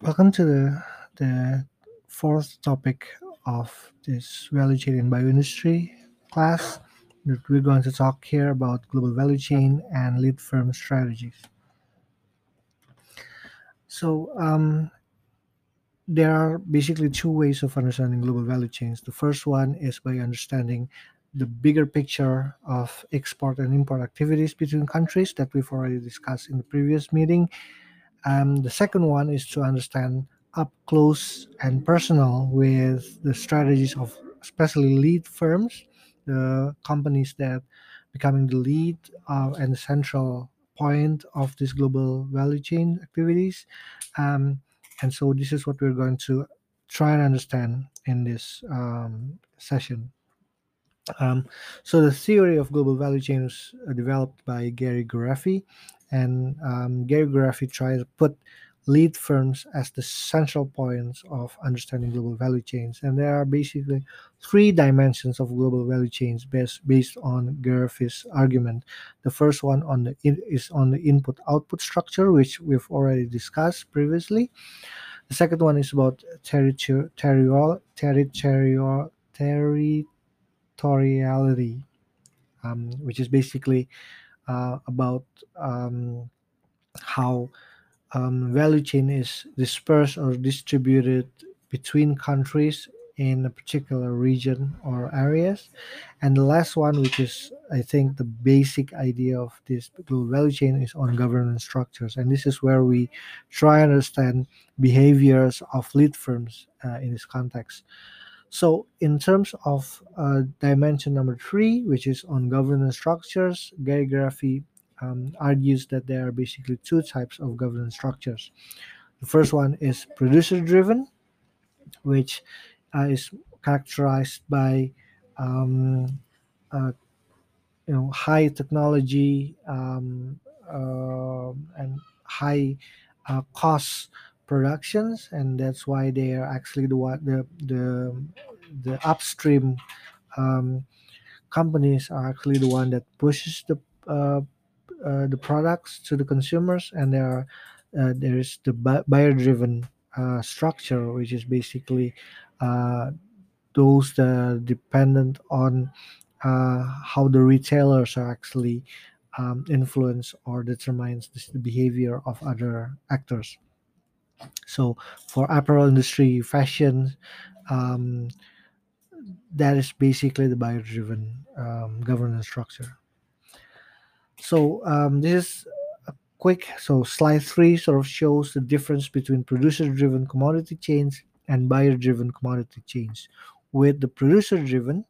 Welcome to the the fourth topic of this value chain in bioindustry class. We're going to talk here about global value chain and lead firm strategies. So um, there are basically two ways of understanding global value chains. The first one is by understanding the bigger picture of export and import activities between countries that we've already discussed in the previous meeting um, the second one is to understand up close and personal with the strategies of especially lead firms, the companies that becoming the lead uh, and the central point of this global value chain activities. Um, and so this is what we're going to try and understand in this um, session. Um, so the theory of global value chains uh, developed by Gary Gereffi, and um, Gary Gereffi tried to put lead firms as the central points of understanding global value chains. And there are basically three dimensions of global value chains based, based on Gereffi's argument. The first one on the in, is on the input-output structure, which we've already discussed previously. The second one is about territorial, territorial, territorial, territoriality, um, which is basically uh, about um, how um, value chain is dispersed or distributed between countries in a particular region or areas. And the last one, which is I think the basic idea of this global value chain, is on governance structures. And this is where we try and understand behaviors of lead firms uh, in this context. So, in terms of uh, dimension number three, which is on governance structures, Gary Gereffi um, argues that there are basically two types of governance structures. The first one is producer driven, which uh, is characterized by um, uh, you know high technology um, uh, and high uh, cost productions, and that's why they are actually the one the the the upstream um, companies are actually the one that pushes the uh, uh, the products to the consumers, and there are uh, there is the buyer driven uh, structure, which is basically uh, those that dependent on uh, how the retailers are actually um, influence or determines the behavior of other actors. So for apparel industry, fashion, um, that is basically the buyer driven um, governance structure. So um, this is a quick. So slide three sort of shows the difference between producer-driven commodity chains and buyer-driven commodity chains. With the producer-driven,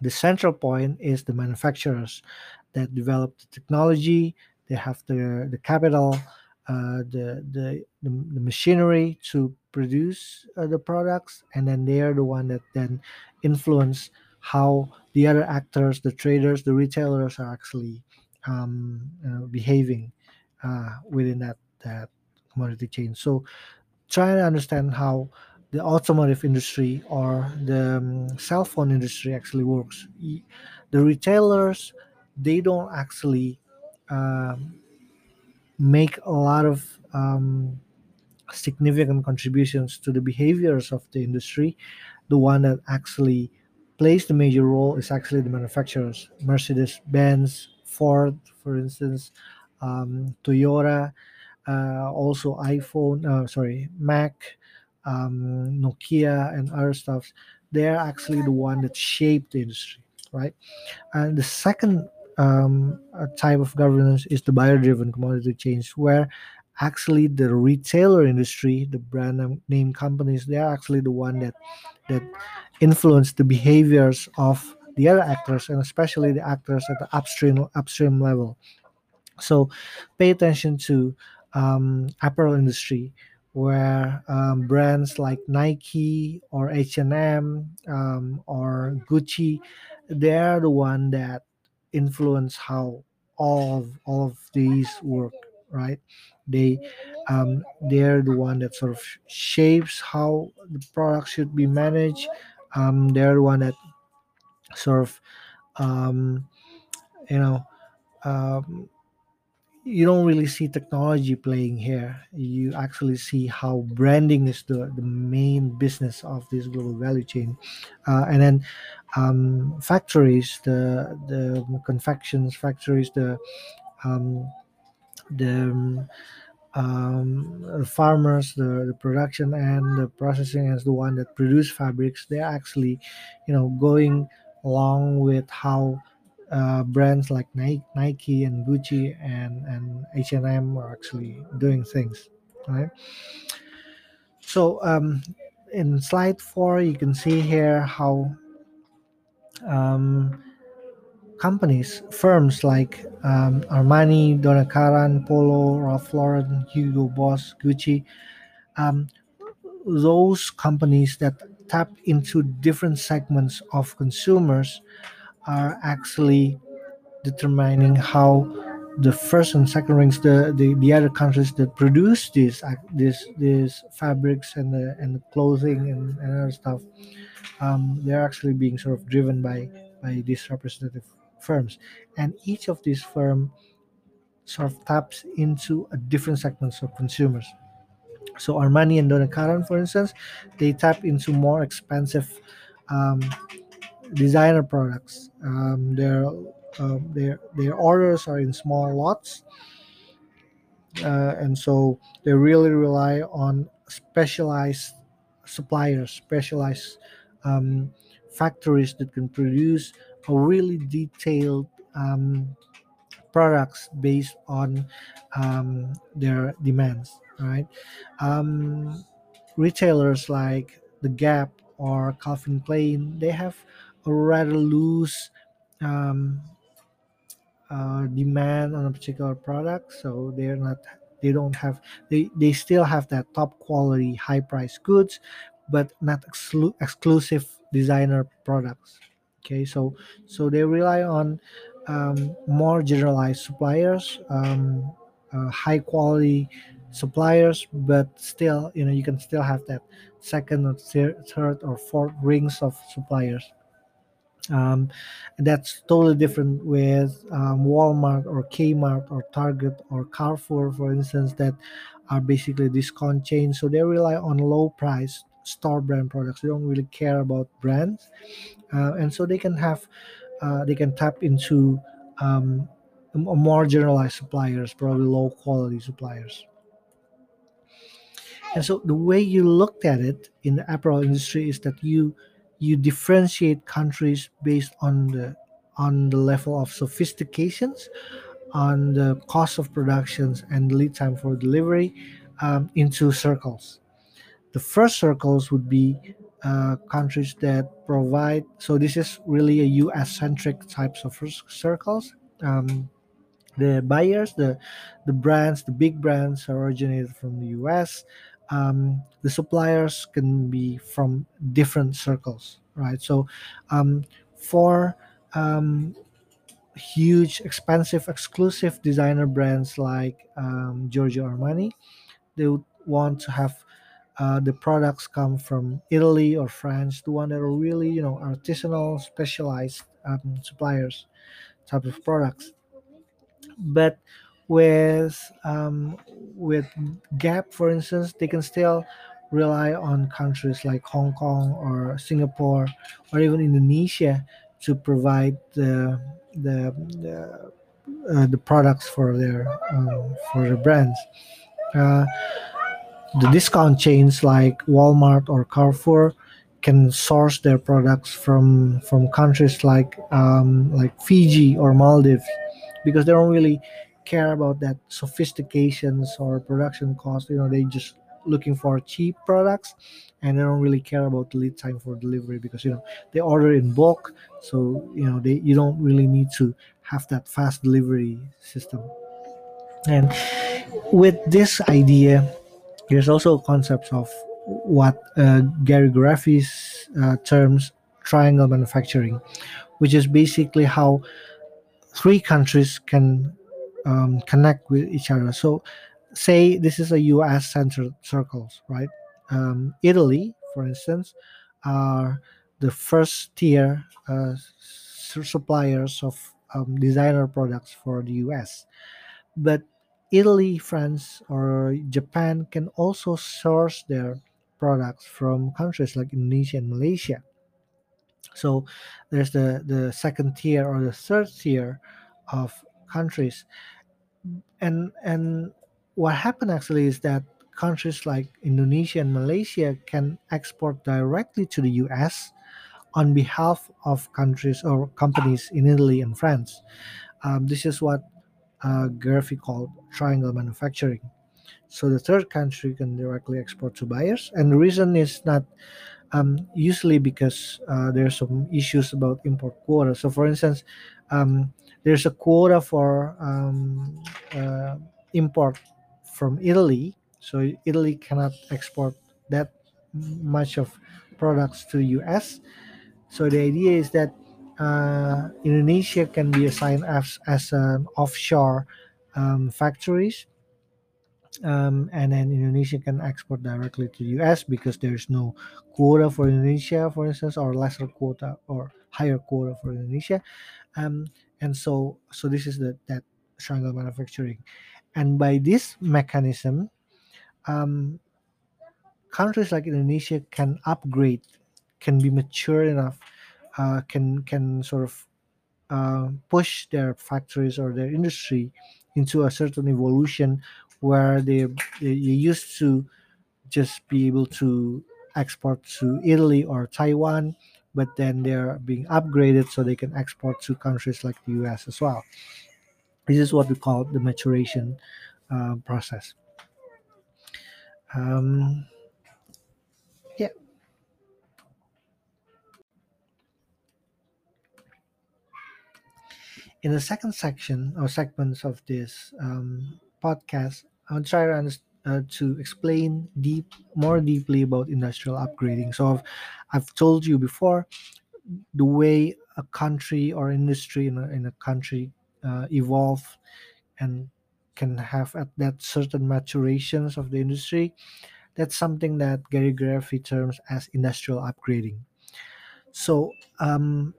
the central point is the manufacturers that develop the technology. They have the the capital, the, the, the the machinery to produce uh, the products, and then they are the one that then influence how the other actors, the traders, the retailers are actually um, uh, behaving uh, within that that commodity chain. So try to understand how the automotive industry or the um, cell phone industry actually works. The retailers they don't actually um, make a lot of um, significant contributions to the behaviors of the industry. The one that actually plays the major role is actually the manufacturers, Mercedes Benz, Ford, for instance, um, Toyota, uh, also iPhone, uh, sorry, Mac, um, Nokia, and other stuff. They're actually the one that shaped the industry, right? And the second um, type of governance is the buyer-driven commodity chains, where actually the retailer industry, the brand name companies, they are actually the one that that influence the behaviors of the other actors and especially the actors at the upstream upstream level. So pay attention to um, apparel industry where um, brands like Nike or H&M um, or Gucci, they're the one that influence how all of all of these work, right? They um, they're the one that sort of shapes how the product should be managed. Um, they're the one that sort of um, you know um, you don't really see technology playing here. You actually see how branding is the, the main business of this global value chain. Uh, and then um, factories, the the confections factories, the um, the um, farmers, the, the production and the processing is the one that produce fabrics. They're actually, you know, going along with how uh, brands like Nike, Nike and Gucci and and H and M are actually doing things, right? So um, in slide four, you can see here how um, companies, firms like um, Armani, Donna Karan, Polo, Ralph Lauren, Hugo Boss, Gucci, um, those companies that tap into different segments of consumers are actually determining how the first and second rings the, the, the other countries that produce these these these fabrics and the and the clothing and, and other stuff um, they're actually being sort of driven by by these representative firms. And each of these firms sort of taps into a different segments of consumers. So armani and donna karan for instance they tap into more expensive um, designer products. Um, their um, their their orders are in small lots, uh, and so they really rely on specialized suppliers, specialized um, factories that can produce a really detailed um, products based on um, their demands. Right, um, retailers like the Gap or Calvin Klein, they have rather loose um, uh, demand on a particular product, so they're not they don't have they they still have that top quality high price goods but not exclu- exclusive designer products. Okay so so they rely on um, more generalized suppliers um, uh, high quality suppliers but still you know you can still have that second or thir- third or fourth rings of suppliers um, that's totally different with um, Walmart or Kmart or Target or Carrefour, for instance, that are basically discount chains. So they rely on low price store brand products. They don't really care about brands, uh, and so they can have uh, they can tap into um, more generalized suppliers, probably low quality suppliers. And so the way you looked at it in the apparel industry is that you you differentiate countries based on the on the level of sophistications on the cost of productions and lead time for delivery um, into circles. The first circles would be uh, countries that provide so this is really a us centric types of circles. Um, the buyers the the brands the big brands are originated from the us um, the suppliers can be from different circles, right? So, um, for um, huge, expensive, exclusive designer brands like um, Giorgio Armani, they would want to have uh, the products come from Italy or France, the one that are really, you know, artisanal, specialized um, suppliers type of products. But with um, with Gap, for instance, they can still rely on countries like Hong Kong or Singapore or even Indonesia to provide the the the, uh, the products for their um, for their brands. Uh, the discount chains like Walmart or Carrefour can source their products from from countries like um, like Fiji or Maldives because they don't really care about that sophistications or production cost. You know, they just looking for cheap products and they don't really care about the lead time for delivery because you know they order in bulk so you know they you don't really need to have that fast delivery system and with this idea there's also concepts of what uh, gary gereffi's uh, terms triangle manufacturing which is basically how three countries can um, connect with each other. So, say this is a U.S. centered circles, right? Um, Italy, for instance, are the first tier uh, suppliers of um, designer products for the U.S. but Italy, France, or Japan can also source their products from countries like Indonesia and Malaysia. So there's the the second tier or the third tier of countries, and and what happened actually is that countries like Indonesia and Malaysia can export directly to the U.S. on behalf of countries or companies in Italy and France. Um, this is what uh, Gereffi called triangle manufacturing. So the third country can directly export to buyers, and the reason is not um, usually because uh, are some issues about import quota. So, for instance, um, there's a quota for um, uh, import from Italy, so Italy cannot export that much of products to US. So the idea is that uh, Indonesia can be assigned as, as an offshore um, factories um, and then Indonesia can export directly to US because there's no quota for Indonesia, for instance, or lesser quota or higher quota for Indonesia, um, and so so this is the that triangle manufacturing, and by this mechanism, um, countries like Indonesia can upgrade, can be mature enough, uh, can can sort of uh, push their factories or their industry into a certain evolution where they they used to just be able to export to Italy or Taiwan, but then they're being upgraded so they can export to countries like the US as well. This is what we call the maturation uh, process. Um, yeah. In the second section or segments of this um, podcast, I'll try to, understand, uh, to explain deep more deeply about industrial upgrading. So I've, I've told you before the way a country or industry in a, in a country uh, evolve and can have at that certain maturations of the industry. That's something that Gary Gereffi terms as industrial upgrading. So um,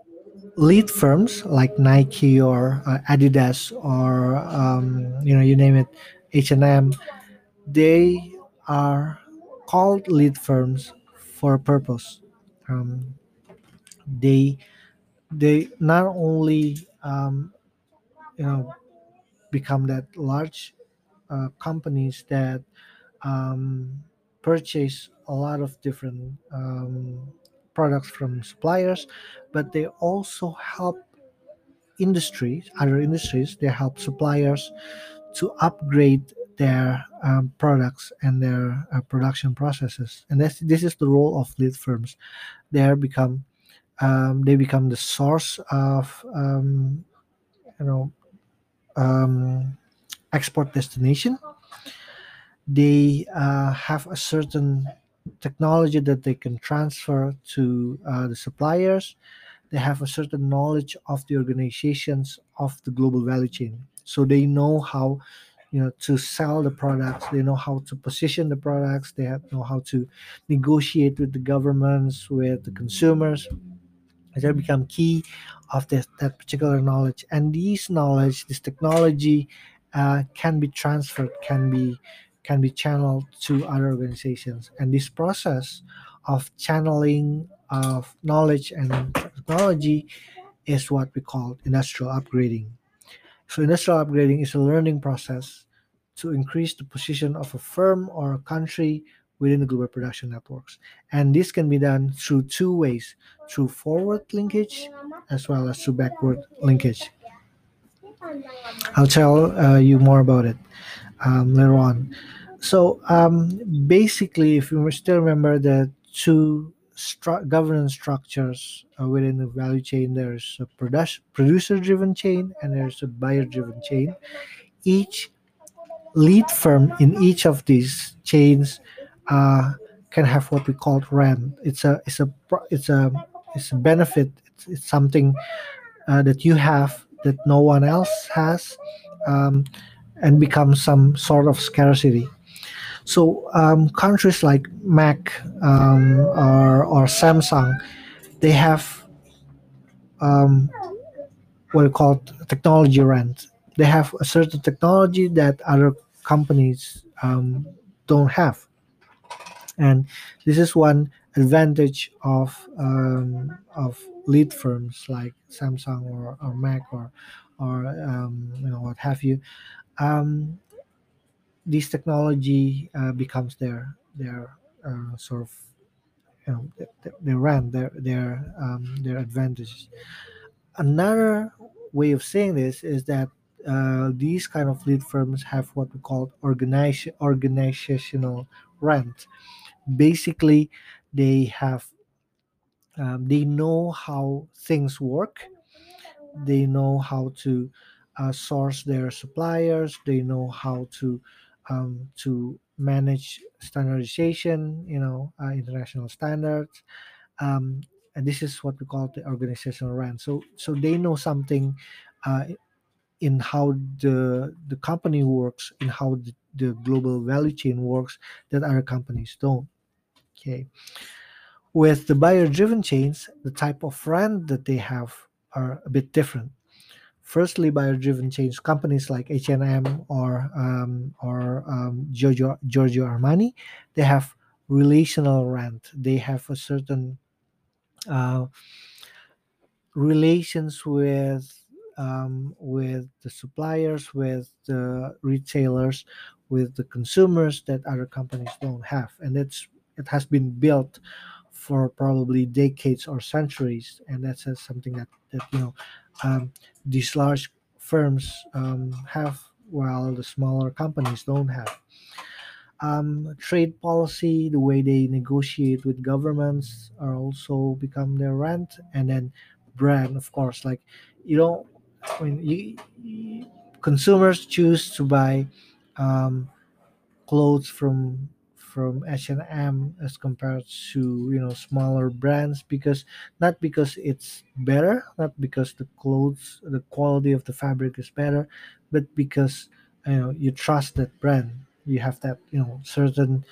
lead firms like Nike or uh, Adidas or um, you know you name it H&M, they are called lead firms for a purpose. Um, they they not only um, you know become that large uh, companies that um, purchase a lot of different um, products from suppliers, but they also help industries, other industries. They help suppliers to upgrade their um, products and their uh, production processes. And that's, this is the role of lead firms. They become um, they become the source of um, you know um, export destination. They uh, have a certain technology that they can transfer to uh, the suppliers. They have a certain knowledge of the organizations of the global value chain. So they know how you know to sell the products. They know how to position the products. They have, know how to negotiate with the governments with the consumers. They become key of this, that particular knowledge. And these knowledge this technology uh, can be transferred can be can be channeled to other organizations. And this process of channeling of knowledge and technology is what we call industrial upgrading so industrial upgrading is a learning process to increase the position of a firm or a country within the global production networks. And this can be done through two ways, through forward linkage as well as through backward linkage. I'll tell uh, you more about it um, later on. So um, basically, if you still remember the two stru- governance structures uh, within the value chain there's a produ- producer driven chain and there's a buyer driven chain. Each lead firm in each of these chains uh, can have what we call rent it's a it's a it's a it's a benefit. It's, it's something uh, that you have that no one else has um, and becomes some sort of scarcity so um, countries like Mac um, or, or Samsung, they have um, what we call technology rent. they have a certain technology that other companies um, don't have and this is one advantage of um, of lead firms like Samsung or, or Mac or or um, you know what have you. Um, this technology uh, becomes their their uh, sort of you know th- their rent their their um, their advantage. Another way of saying this is that uh, these kind of lead firms have what we call organize, organizational rent. Basically, they have um, they know how things work they know how to uh, source their suppliers they know how to um, to manage standardization you know uh, international standards. Um, and this is what we call the organizational rent so so they know something uh, in how the the company works in how the, the global value chain works that other companies don't. Okay. With the buyer driven chains the type of rent that they have are a bit different firstly buyer-driven change companies like H&M or um, or um, Giorgio, Giorgio Armani they have relational rent. They have a certain uh, relations with um, with the suppliers with the retailers with the consumers that other companies don't have. And it's it has been built for probably decades or centuries and that's uh, something that, that you know um, these large firms um, have while the smaller companies don't have. Um, trade policy the way they negotiate with governments are also become their rent and then brand of course like you you, you consumers choose to buy um, clothes from from H&M as compared to you know smaller brands because not because it's better not because the clothes the quality of the fabric is better but because you know you trust that brand. You have that you know certain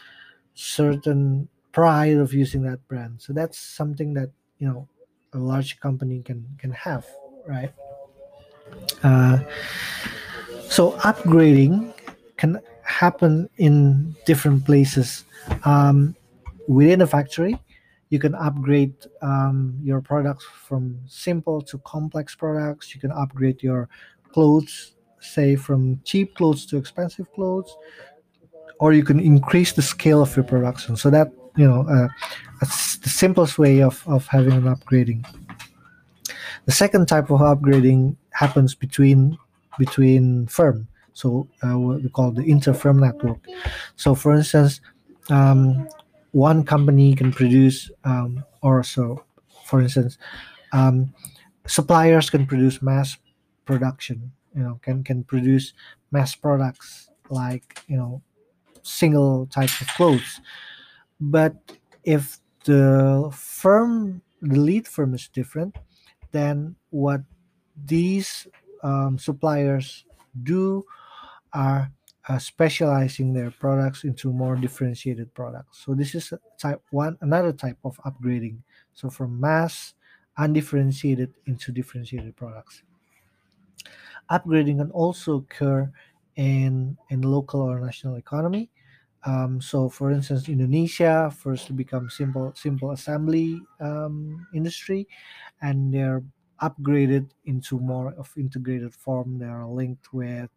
certain pride of using that brand. So that's something that you know a large company can can have right? Uh, so upgrading can happen in different places. Um, within a factory you can upgrade um, your products from simple to complex products. You can upgrade your clothes say from cheap clothes to expensive clothes or you can increase the scale of your production. So that you know uh, that's the simplest way of, of having an upgrading. The second type of upgrading happens between between firm so uh, what we call the inter-firm network. So for instance um, one company can produce um, or so for instance um, suppliers can produce mass production you know can can produce mass products like you know single type of clothes. But if the firm the lead firm is different then what these um, suppliers do are uh, specializing their products into more differentiated products. So this is type one, another type of upgrading. So from mass undifferentiated into differentiated products. Upgrading can also occur in in local or national economy. Um, so, for instance, Indonesia first become simple simple assembly um, industry, and they're upgraded into more of integrated form. They are linked with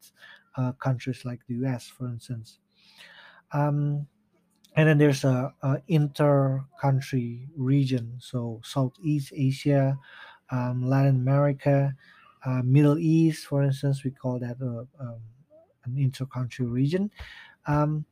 uh, countries like the US, for instance. Um, and then there's a, a inter-country region, so Southeast Asia, um, Latin America, uh, Middle East, for instance, we call that a, um, an inter-country region. Um,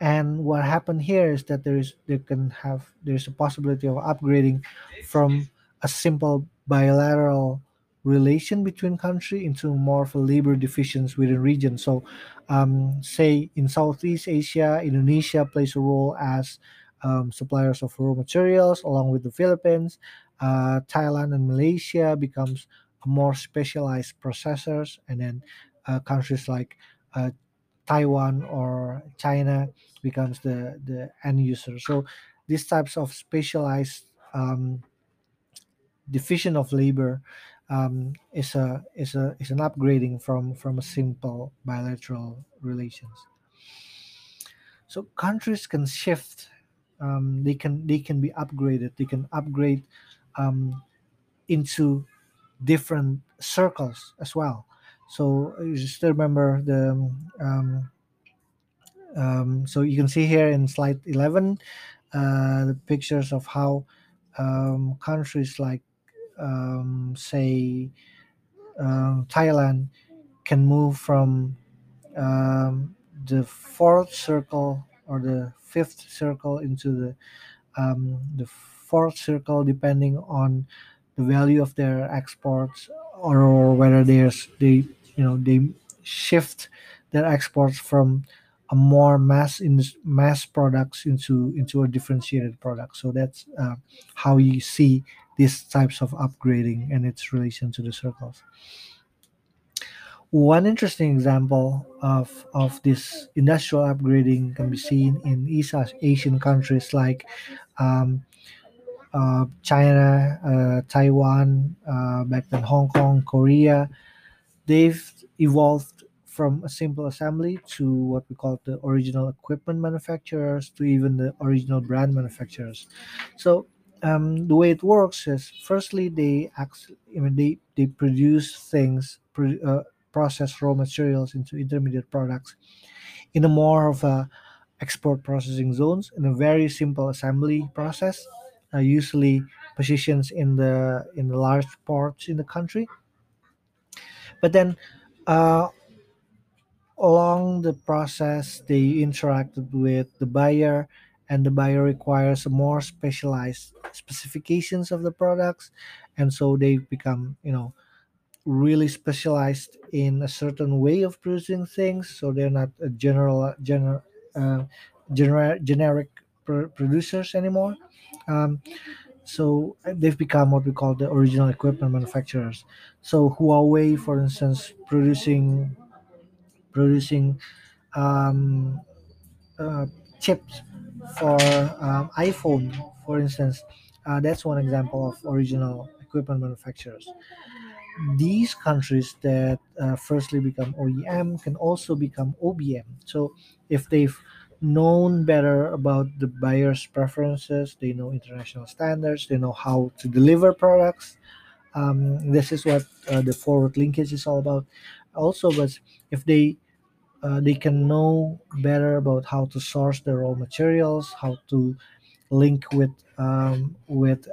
and what happened here is that there is there can have there's a possibility of upgrading from a simple bilateral relation between country into more of a labor divisions within region. So, um, say in Southeast Asia, Indonesia plays a role as um, suppliers of raw materials, along with the Philippines. Uh, Thailand and Malaysia becomes more specialized processors, and then uh, countries like uh, Taiwan or China becomes the the end user. So these types of specialized um, division of labor um, is a is a is an upgrading from from a simple bilateral relations. So countries can shift. Um, they can they can be upgraded. They can upgrade um, into different circles as well. So you just remember the um, um, so you can see here in slide 11 uh, the pictures of how um, countries like um, say um, Thailand can move from um, the fourth circle or the fifth circle into the um, the fourth circle depending on the value of their exports or whether there's they you know they shift their exports from a more mass in mass products into into a differentiated product. So that's uh, how you see these types of upgrading and its relation to the circles one interesting example of of this industrial upgrading can be seen in east asian countries like um, uh, China, uh, Taiwan, uh, back then Hong Kong, Korea, they've evolved from a simple assembly to what we call the original equipment manufacturers to even the original brand manufacturers. So um, the way it works is firstly they I mean, they they produce things uh, process raw materials into intermediate products in a more of a export processing zones in a very simple assembly process. Uh, usually positions in the in the large ports in the country. But then uh, along the process they interacted with the buyer and the buyer requires a more specialized specifications of the products. And so they become you know really specialized in a certain way of producing things. So they're not a general general uh, gener- generic pr- producers anymore. Um, so they've become what we call the original equipment manufacturers. So huawei for instance producing producing um, uh, chips for um, iphone for instance uh, that's one example of original equipment manufacturers these countries that uh, firstly become OEM can also become OBM. So if they've known better about the buyer's preferences, they know international standards, they know how to deliver products. Um, this is what uh, the forward linkage is all about. Also, but if they uh, they can know better about how to source the raw materials, how to link with um, with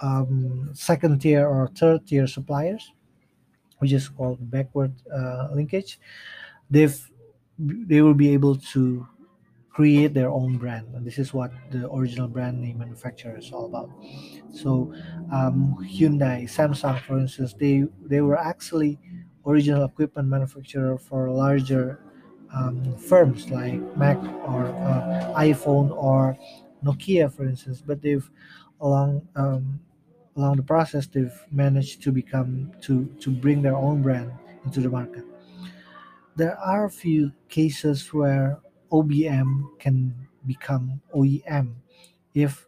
um, second tier or third tier suppliers which is called backward uh, linkage. They've they will be able to create their own brand and this is what the original brand name manufacturer is all about. So um, hyundai samsung for instance they they were actually original equipment manufacturer for larger um, firms like mac or uh, iphone or nokia for instance but they've along um, along the process they've managed to become to to bring their own brand into the market. There are a few cases where obm can become oem if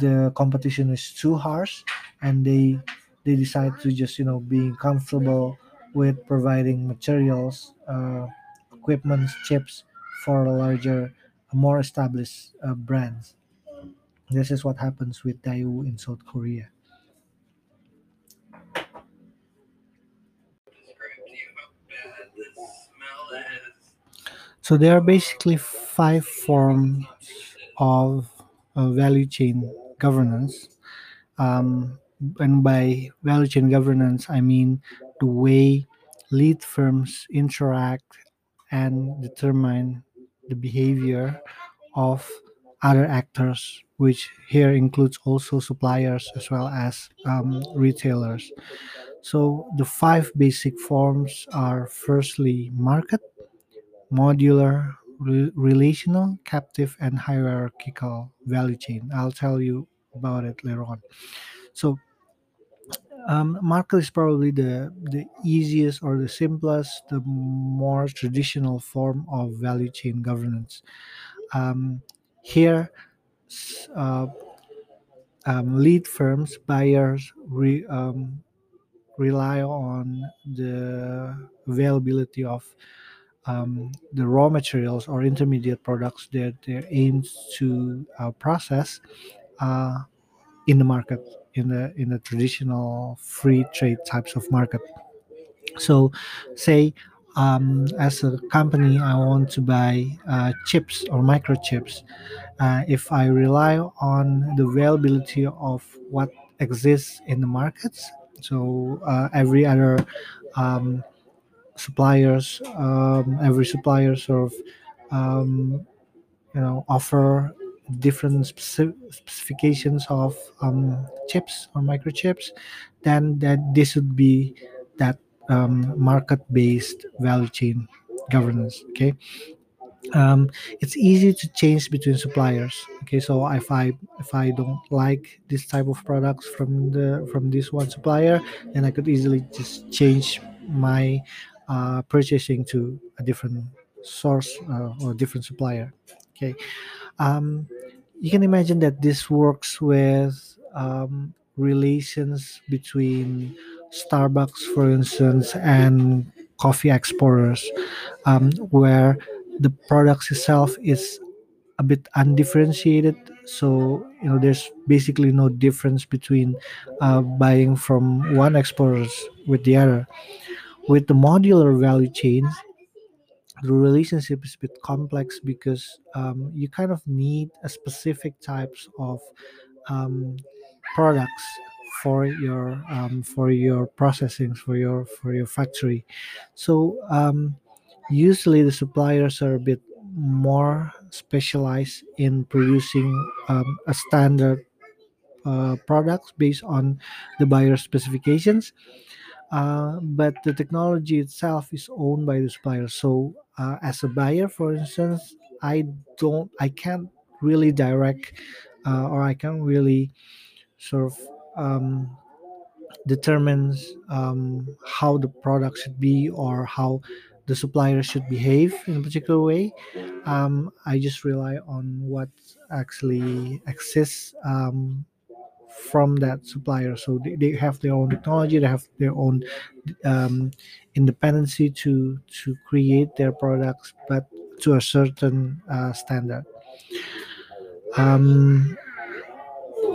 the competition is too harsh and they they decide to just you know being comfortable with providing materials uh, equipment chips for larger more established uh, brands this is what happens with daewoo in south korea So there are basically five forms of uh, value chain governance. Um, and by value chain governance, I mean the way lead firms interact and determine the behavior of other actors, which here includes also suppliers as well as um, retailers. So the five basic forms are firstly market modular, re- relational, captive, and hierarchical value chain. I'll tell you about it later on. So, um, market is probably the the easiest or the simplest, the more traditional form of value chain governance. Um, here, uh, um, lead firms, buyers, re, um, rely on the availability of um, the raw materials or intermediate products that they're aimed to uh, process uh, in the market in the in the traditional free trade types of market. So say um, as a company i want to buy uh, chips or microchips uh, if i rely on the availability of what exists in the markets. So uh, every other um, suppliers um, every supplier sort of um, you know offer different speci- specifications of um, chips or microchips then that this would be um, market based value chain governance okay? Um, it's easy to change between suppliers okay? So if i if i don't like this type of products from the from this one supplier then i could easily just change my uh, purchasing to a different source uh, or different supplier okay? Um, you can imagine that this works with um, relations between starbucks for instance and coffee exporters um, where the products itself is a bit undifferentiated. So you know there's basically no difference between uh, buying from one exporter with the other. With the modular value chains the relationship is a bit complex because um, you kind of need a specific types of um, products for your um, for your processing for your for your factory. So um, usually the suppliers are a bit more specialized in producing um, a standard uh, products based on the buyer specifications. Uh, but the technology itself is owned by the supplier. So uh, as a buyer for instance i don't i can't really direct uh, or i can't really sort of um, determines um, how the product should be or how the supplier should behave in a particular way. Um, I just rely on what actually exists um, from that supplier. So they, they have their own technology, they have their own um, independency to to create their products, but to a certain uh, standard. Um,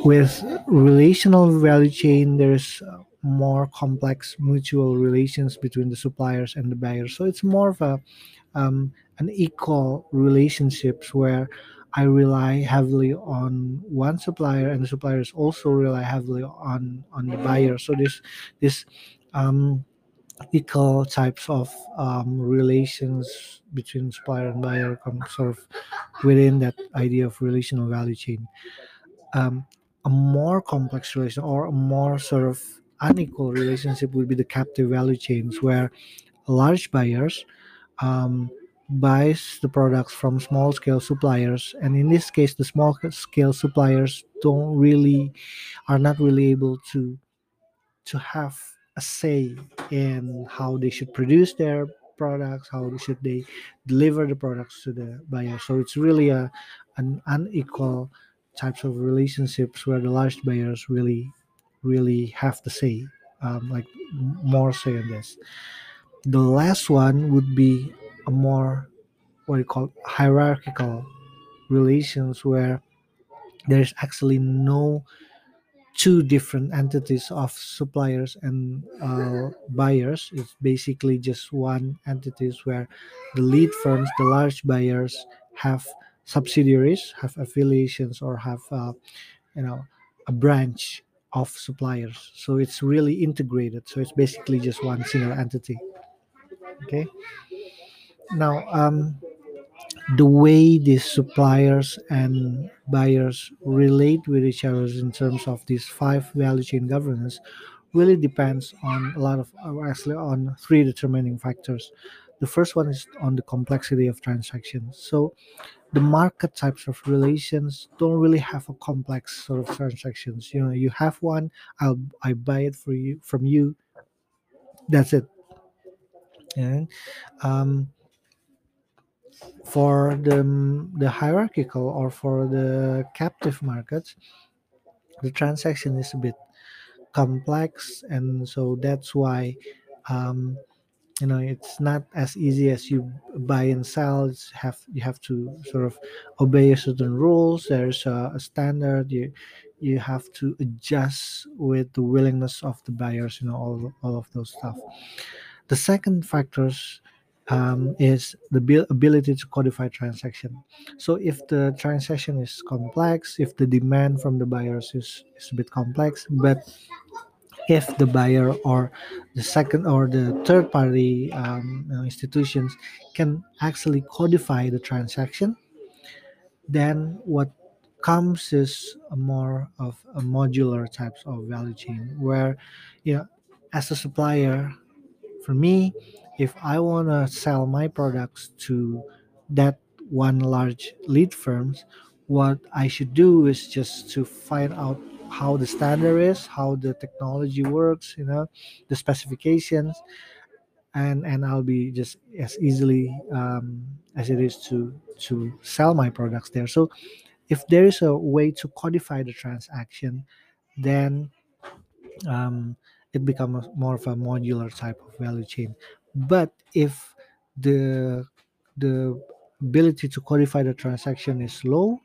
with relational value chain, there's uh, more complex mutual relations between the suppliers and the buyers. So it's more of a um, an equal relationships where I rely heavily on one supplier, and the suppliers also rely heavily on on the buyer. So this this um, equal types of um, relations between supplier and buyer come sort of within that idea of relational value chain. Um, a more complex relation or a more sort of unequal relationship would be the captive value chains where large buyers um, buys the products from small scale suppliers and in this case the small scale suppliers don't really are not really able to to have a say in how they should produce their products how should they deliver the products to the buyer. So it's really a an unequal types of relationships where the large buyers really really have the say um, like more say in this. The last one would be a more what you call hierarchical relations where there's actually no two different entities of suppliers and uh, buyers. It's basically just one entities where the lead firms the large buyers have subsidiaries have affiliations or have uh, you know a branch of suppliers. So it's really integrated. So it's basically just one single entity. Okay? Now um, the way these suppliers and buyers relate with each other in terms of these five value chain governance really depends on a lot of uh, actually on three determining factors. The first one is on the complexity of transactions. So the market types of relations don't really have a complex sort of transactions. You know you have one i'll i buy it for you from you. That's it. And um, for the the hierarchical or for the captive markets the transaction is a bit complex. And so that's why um, you know it's not as easy as you buy and sell. It's have you have to sort of obey certain rules. There's a, a standard. You you have to adjust with the willingness of the buyers you know all, all of those stuff. The second factors um, is the ability to codify transaction. So if the transaction is complex if the demand from the buyers is, is a bit complex but if the buyer or the second or the third party um, institutions can actually codify the transaction then what comes is more of a modular types of value chain where you know as a supplier for me if i want to sell my products to that one large lead firms what i should do is just to find out how the standard is how the technology works you know the specifications and and i'll be just as easily um, as it is to to sell my products there so if there is a way to codify the transaction then um, it becomes more of a modular type of value chain. But if the the ability to codify the transaction is low,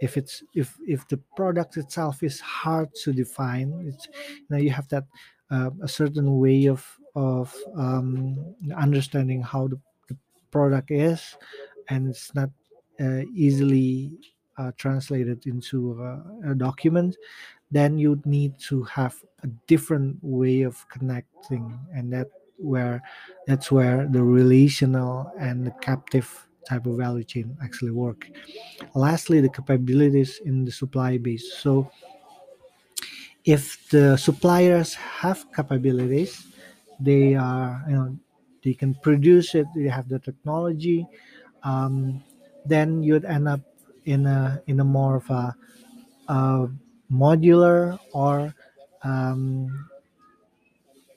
if it's if if the product itself is hard to define, it's now you have that uh, a certain way of of um, understanding how the, the product is, and it's not uh, easily uh, translated into a, a document then you need to have a different way of connecting and that where that's where the relational and the captive type of value chain actually work lastly the capabilities in the supply base so if the suppliers have capabilities they are you know they can produce it they have the technology um, then you'd end up in a in a more of a, a modular or um,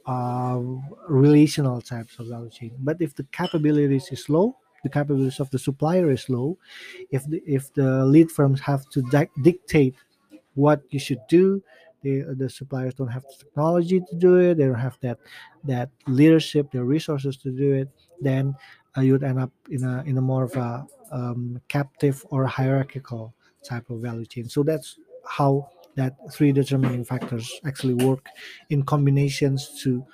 uh, relational types of value chain. But if the capabilities is low, the capabilities of the supplier is low. If the if the lead firms have to di- dictate what you should do, the the suppliers don't have the technology to do it. They don't have that that leadership, the resources to do it. Then uh, you'd end up in a in a more of a um, captive or hierarchical type of value chain. So that's how that three determining factors actually work in combinations to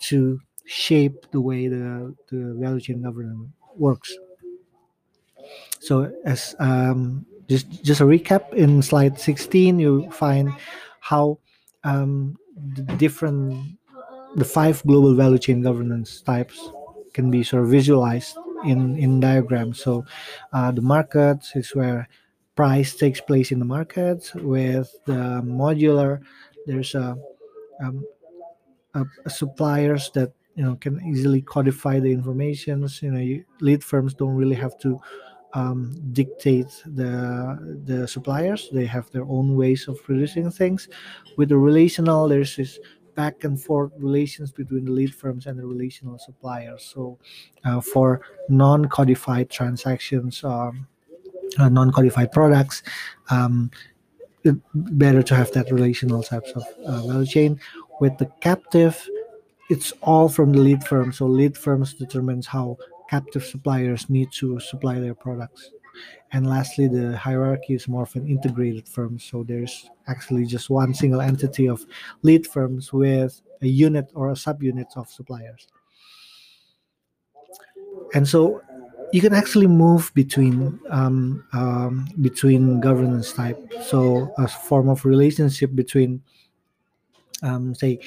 to shape the way the, the value chain governance works. So as um, just just a recap in slide 16, you find how um, the different the five global value chain governance types can be sort of visualized in in diagrams. So uh, the markets is where price takes place in the markets. with the modular there's a, um, a, a suppliers that you know can easily codify the informations. You know you, lead firms don't really have to um, dictate the the suppliers. They have their own ways of producing things. With the relational there's this back and forth relations between the lead firms and the relational suppliers. So uh, for non-codified transactions um, uh, non-codified products um, better to have that relational types of uh, value chain. With the captive it's all from the lead firm. So lead firms determines how captive suppliers need to supply their products. And lastly the hierarchy is more of an integrated firm. So there's actually just one single entity of lead firms with a unit or a subunit of suppliers. And so you can actually move between um, um, between governance type. So a form of relationship between, um, say,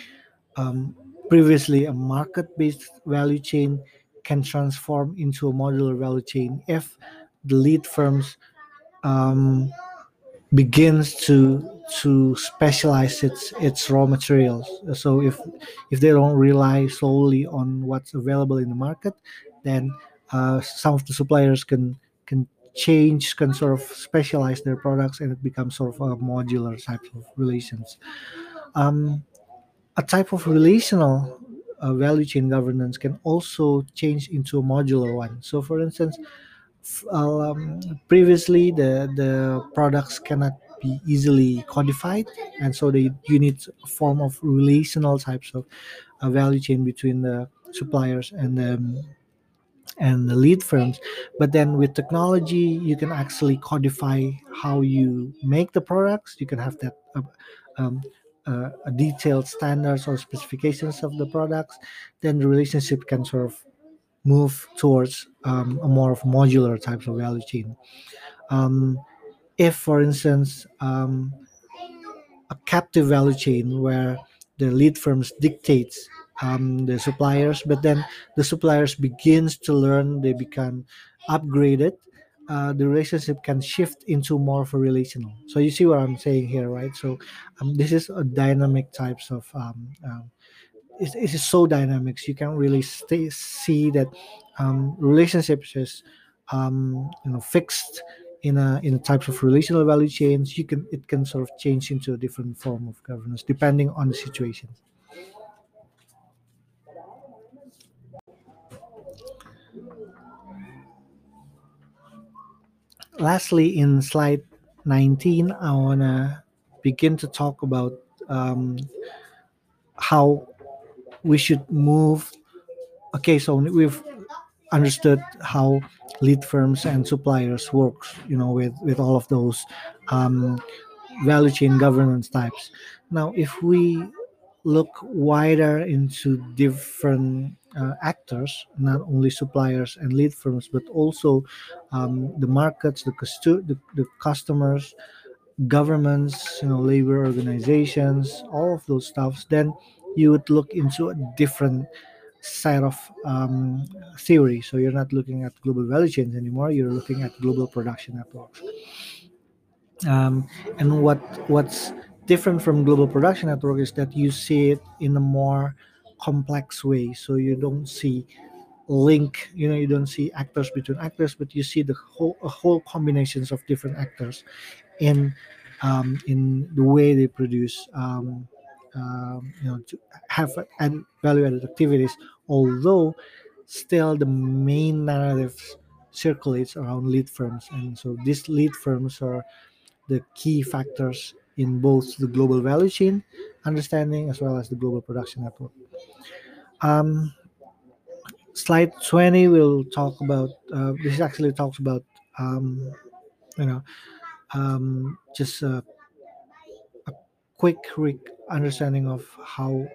um, previously a market-based value chain can transform into a modular value chain if the lead firms um, begins to to specialize its its raw materials. So if if they don't rely solely on what's available in the market, then uh, some of the suppliers can can change can sort of specialize their products and it becomes sort of a modular type of relations um, a type of relational uh, value chain governance can also change into a modular one. So for instance um, previously the the products cannot be easily codified and so they you need a form of relational types of uh, value chain between the suppliers and the and the lead firms. But then with technology you can actually codify how you make the products. You can have that uh, um, uh, detailed standards or specifications of the products then the relationship can sort of move towards um, a more of modular types of value chain. Um, if for instance um, a captive value chain where the lead firms dictates um, the suppliers but then the suppliers begins to learn they become upgraded uh, the relationship can shift into more of a relational. So you see what i'm saying here right? So um, this is a dynamic types of um, um, it's, it's so dynamics you can really see that um, relationships is um, you know fixed in a in a types of relational value chains. You can it can sort of change into a different form of governance depending on the situation lastly in slide 19 i want to begin to talk about um, how we should move. Okay so we've understood how lead firms and suppliers works you know with with all of those um, value chain governance types. Now if we look wider into different uh, actors not only suppliers and lead firms but also um, the markets the, custo- the, the customers governments you know labor organizations all of those stuffs then you would look into a different side of um, theory. So you're not looking at global value chains anymore. You're looking at global production networks. Um, and what what's different from global production network is that you see it in a more complex way. So you don't see link. You know, you don't see actors between actors, but you see the whole whole combinations of different actors in um, in the way they produce. Um, um, you know to have add value added activities although still the main narrative circulates around lead firms and so these lead firms are the key factors in both the global value chain understanding as well as the global production network um, slide 20 will talk about uh, this actually talks about um, you know um, just a quick re- understanding of how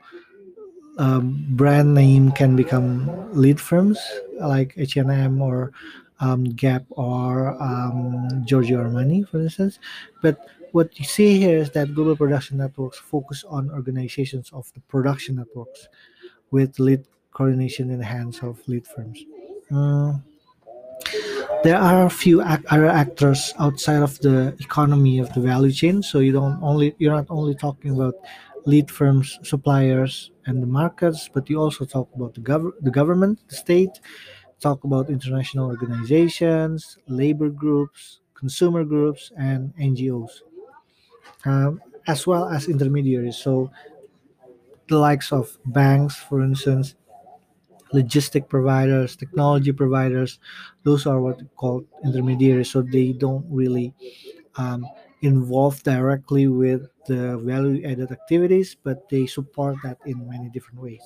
um, brand name can become lead firms like H&M or um, Gap or um, Giorgio Armani, for instance. But what you see here is that global production networks focus on organizations of the production networks with lead coordination in the hands of lead firms. Mm, there are a few other actors outside of the economy of the value chain so you don't only you're not only talking about lead firms suppliers and the markets but you also talk about the, gov- the government the state talk about international organizations labor groups consumer groups and ngos as well as intermediaries so the likes of banks for instance logistic providers, technology providers. Those are what called intermediaries. So they don't really um, involve directly with the value added activities, but they support that in many different ways.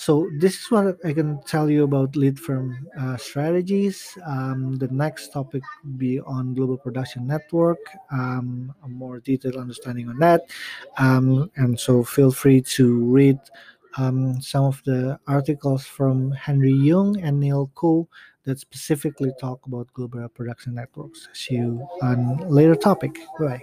So this is what I can tell you about lead firm uh, strategies. Um, the next topic will be on global production network, um, a more detailed understanding on that. Um, and so feel free to read um, some of the articles from Henry Yeung and Neil Coe that specifically talk about global production networks. See you on later topic. Bye.